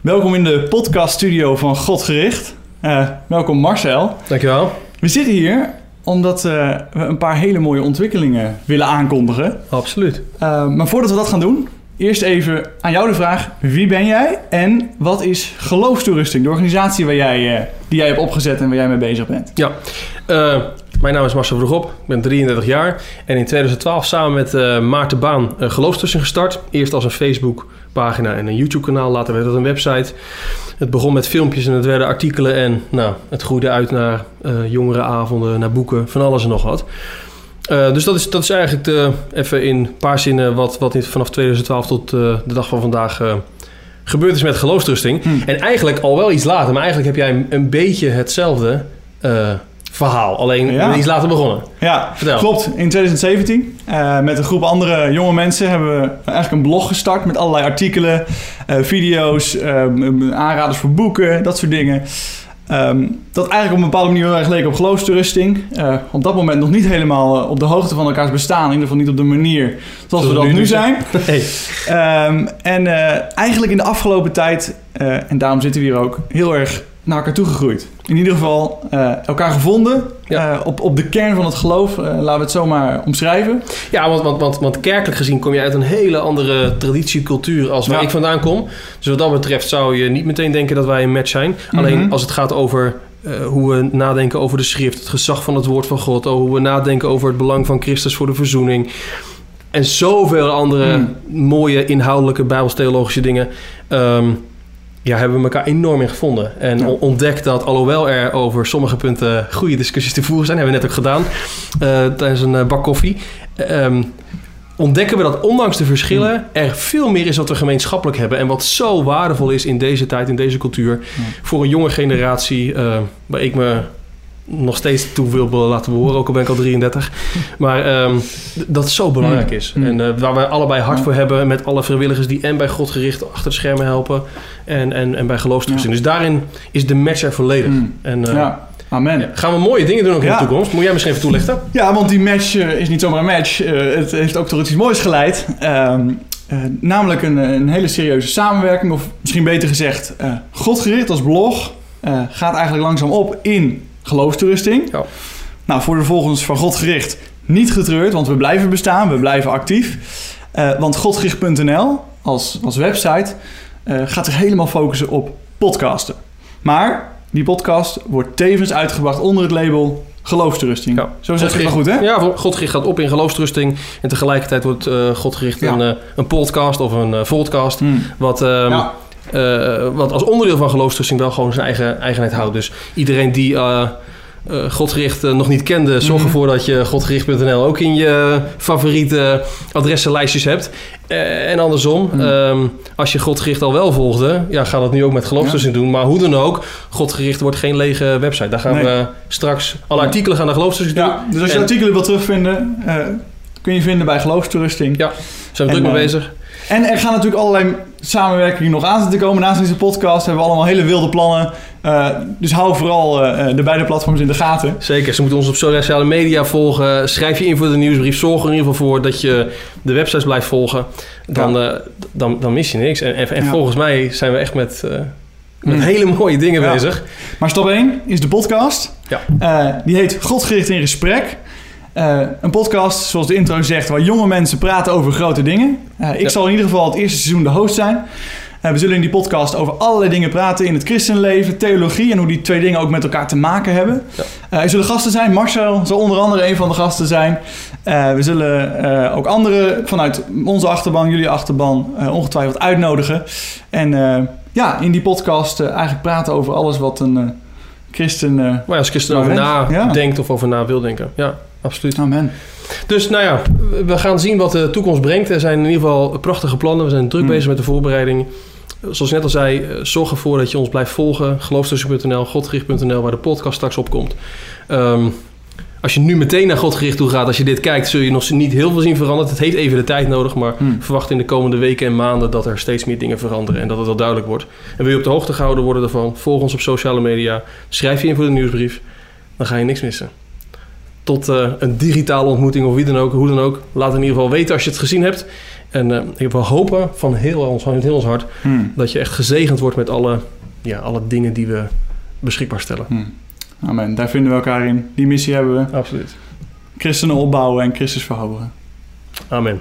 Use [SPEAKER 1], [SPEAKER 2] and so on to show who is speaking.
[SPEAKER 1] Welkom in de podcaststudio van Godgericht. Uh, welkom Marcel.
[SPEAKER 2] Dankjewel.
[SPEAKER 1] We zitten hier omdat uh, we een paar hele mooie ontwikkelingen willen aankondigen.
[SPEAKER 2] Absoluut.
[SPEAKER 1] Uh, maar voordat we dat gaan doen, eerst even aan jou de vraag: wie ben jij en wat is Geloofstoerusting, de organisatie waar jij, die jij hebt opgezet en waar jij mee bezig bent?
[SPEAKER 2] Ja, mijn naam is Marcel Vroegop, ik ben 33 jaar en in 2012 samen met Maarten Baan Geloofstoerusting gestart. Eerst als een Facebook pagina en een YouTube-kanaal. Later werd het een website. Het begon met filmpjes en het werden artikelen. En nou, het groeide uit naar uh, jongerenavonden, naar boeken, van alles en nog wat. Uh, dus dat is, dat is eigenlijk de, even in een paar zinnen wat, wat vanaf 2012 tot uh, de dag van vandaag gebeurd is met geloofstrusting. Hmm. En eigenlijk al wel iets later, maar eigenlijk heb jij een, een beetje hetzelfde verhaal. Alleen ja. iets later begonnen.
[SPEAKER 1] Ja, Vertel. klopt. In 2017 uh, met een groep andere jonge mensen hebben we eigenlijk een blog gestart met allerlei artikelen, uh, video's, uh, aanraders voor boeken, dat soort dingen. Um, dat eigenlijk op een bepaalde manier heel erg leek op geloofstoerusting. op dat moment nog niet helemaal op de hoogte van elkaars bestaan. In ieder geval niet op de manier zoals we dat nu zijn. Nee. Um, en eigenlijk in de afgelopen tijd, en daarom zitten we hier ook, heel erg naar elkaar toegegroeid. In ieder geval uh, elkaar gevonden uh, op, op de kern van het geloof. Uh, laten we het zomaar omschrijven.
[SPEAKER 2] Ja, want, want, want, want kerkelijk gezien kom je uit een hele andere traditie, cultuur als waar ja. ik vandaan kom. Dus wat dat betreft zou je niet meteen denken dat wij een match zijn. Alleen mm -hmm. als het gaat over hoe we nadenken over de schrift, het gezag van het woord van God, hoe we nadenken over het belang van Christus voor de verzoening. En zoveel andere mm. mooie inhoudelijke bijbelstheologische dingen. Um, ja, hebben we elkaar enorm in gevonden. En ja. ontdekt dat, alhoewel er over sommige punten goede discussies te voeren zijn, hebben we net ook gedaan uh, tijdens een uh, bak koffie. Um, ontdekken we dat ondanks de verschillen mm. er veel meer is wat we gemeenschappelijk hebben. En wat zo waardevol is in deze tijd, in deze cultuur. Ja. Voor een jonge generatie, uh, waar ik me nog steeds toe wil laten behoren, ook al ben ik al 33. Maar um, dat het zo belangrijk is. Mm. En uh, waar we allebei hard voor hebben met alle vrijwilligers die en bij God gericht achter de schermen helpen en, en, en bij geloofstoetsing. Dus daarin is de match er volledig.
[SPEAKER 1] Mm. En, uh, ja. Amen.
[SPEAKER 2] Gaan we mooie dingen doen ook in de toekomst. Moet jij misschien even toelichten?
[SPEAKER 1] Ja, want die match uh, is niet zomaar een match. het heeft ook tot iets moois geleid. Um, namelijk een, een, hele serieuze samenwerking. Of misschien beter gezegd, Godgericht als blog gaat eigenlijk langzaam op in geloofstoerusting. Ja. Nou, voor de volgens van God gericht niet getreurd, want we blijven bestaan, we blijven actief. Uh, want godgericht.nl als, als website uh, gaat zich helemaal focussen op podcasten. Maar die podcast wordt tevens uitgebracht onder het label geloofstrusting. Ja. Zo zeg je het goed, hè?
[SPEAKER 2] Ja, Godgericht gaat op in geloofstrusting. En tegelijkertijd wordt uh, Godgericht ja. een, een podcast of een podcast. Hmm. Wat, um, ja. Uh, wat als onderdeel van geloofstrusting wel gewoon zijn eigen eigenheid houdt. Dus iedereen die uh, uh, Godgericht nog niet kende, zorg mhm. ervoor dat je godgericht.nl ook in je favoriete adressenlijstjes hebt. en andersom, mm. um, als je Godgericht al wel volgde, ja, ga dat nu ook met geloofstrusting ja. doen. Maar hoe dan ook, Godgericht wordt geen lege website. Daar gaan nee. we straks alle artikelen gaan naar geloofstrusting
[SPEAKER 1] ja, Dus als je en, artikelen wil terugvinden, kun je vinden bij geloofstoerusting.
[SPEAKER 2] Ja, zijn we druk mee bezig.
[SPEAKER 1] En er gaan natuurlijk allerlei samenwerkingen nog aan te komen. Naast deze podcast hebben we allemaal hele wilde plannen. Uh, dus hou vooral uh, de beide platforms in de gaten.
[SPEAKER 2] Zeker, ze moeten ons op sociale media volgen. Schrijf je in voor de nieuwsbrief. Zorg er in ieder geval voor dat je de websites blijft volgen. Dan, ja. uh, dan, dan mis je niks. En, en, en ja. volgens mij zijn we echt met, met mm. hele mooie dingen ja. bezig.
[SPEAKER 1] Maar stap 1 is de podcast. Ja. die heet Godgericht in Gesprek. Uh, een podcast, zoals de intro zegt, waar jonge mensen praten over grote dingen. Uh, ik ja. zal in ieder geval het eerste seizoen de host zijn. Uh, we zullen in die podcast over allerlei dingen praten in het christenleven, theologie en hoe die twee dingen ook met elkaar te maken hebben. Ja. er zullen gasten zijn. Marcel zal onder andere een van de gasten zijn. we zullen ook anderen vanuit onze achterban, jullie achterban, ongetwijfeld uitnodigen. En ja, in die podcast eigenlijk praten over alles wat een christen.
[SPEAKER 2] maar ja, als christen over nadenkt ja. of over na wil denken. Ja absoluut.
[SPEAKER 1] Amen.
[SPEAKER 2] Dus nou ja, we gaan zien wat de toekomst brengt. Er zijn in ieder geval prachtige plannen. We zijn druk mm. bezig met de voorbereiding. Zoals ik net al zei, eh, zorg ervoor dat je ons blijft volgen. Geloofstussen.nl, godgericht.nl, waar de podcast straks op komt. Um, als je nu meteen naar Godgericht toe gaat, als je dit kijkt, zul je nog niet heel veel zien veranderen. Het heeft even de tijd nodig, maar hmm. verwacht in de komende weken en maanden dat er steeds meer dingen veranderen en dat het wel duidelijk wordt. En wil je op de hoogte gehouden worden daarvan, volg ons op sociale media, schrijf je in voor de nieuwsbrief, dan ga je niks missen tot uh, een digitale ontmoeting of wie dan ook, hoe dan ook. Laat in ieder geval weten als je het gezien hebt. En ik wil hopen van heel ons, van heel ons hart
[SPEAKER 1] Hmm.
[SPEAKER 2] dat je echt gezegend wordt met alle, ja, alle dingen die we beschikbaar stellen.
[SPEAKER 1] Hmm. Amen. Daar vinden we elkaar in. Die missie hebben we.
[SPEAKER 2] Absoluut.
[SPEAKER 1] Christenen opbouwen en Christus verhogen.
[SPEAKER 2] Amen.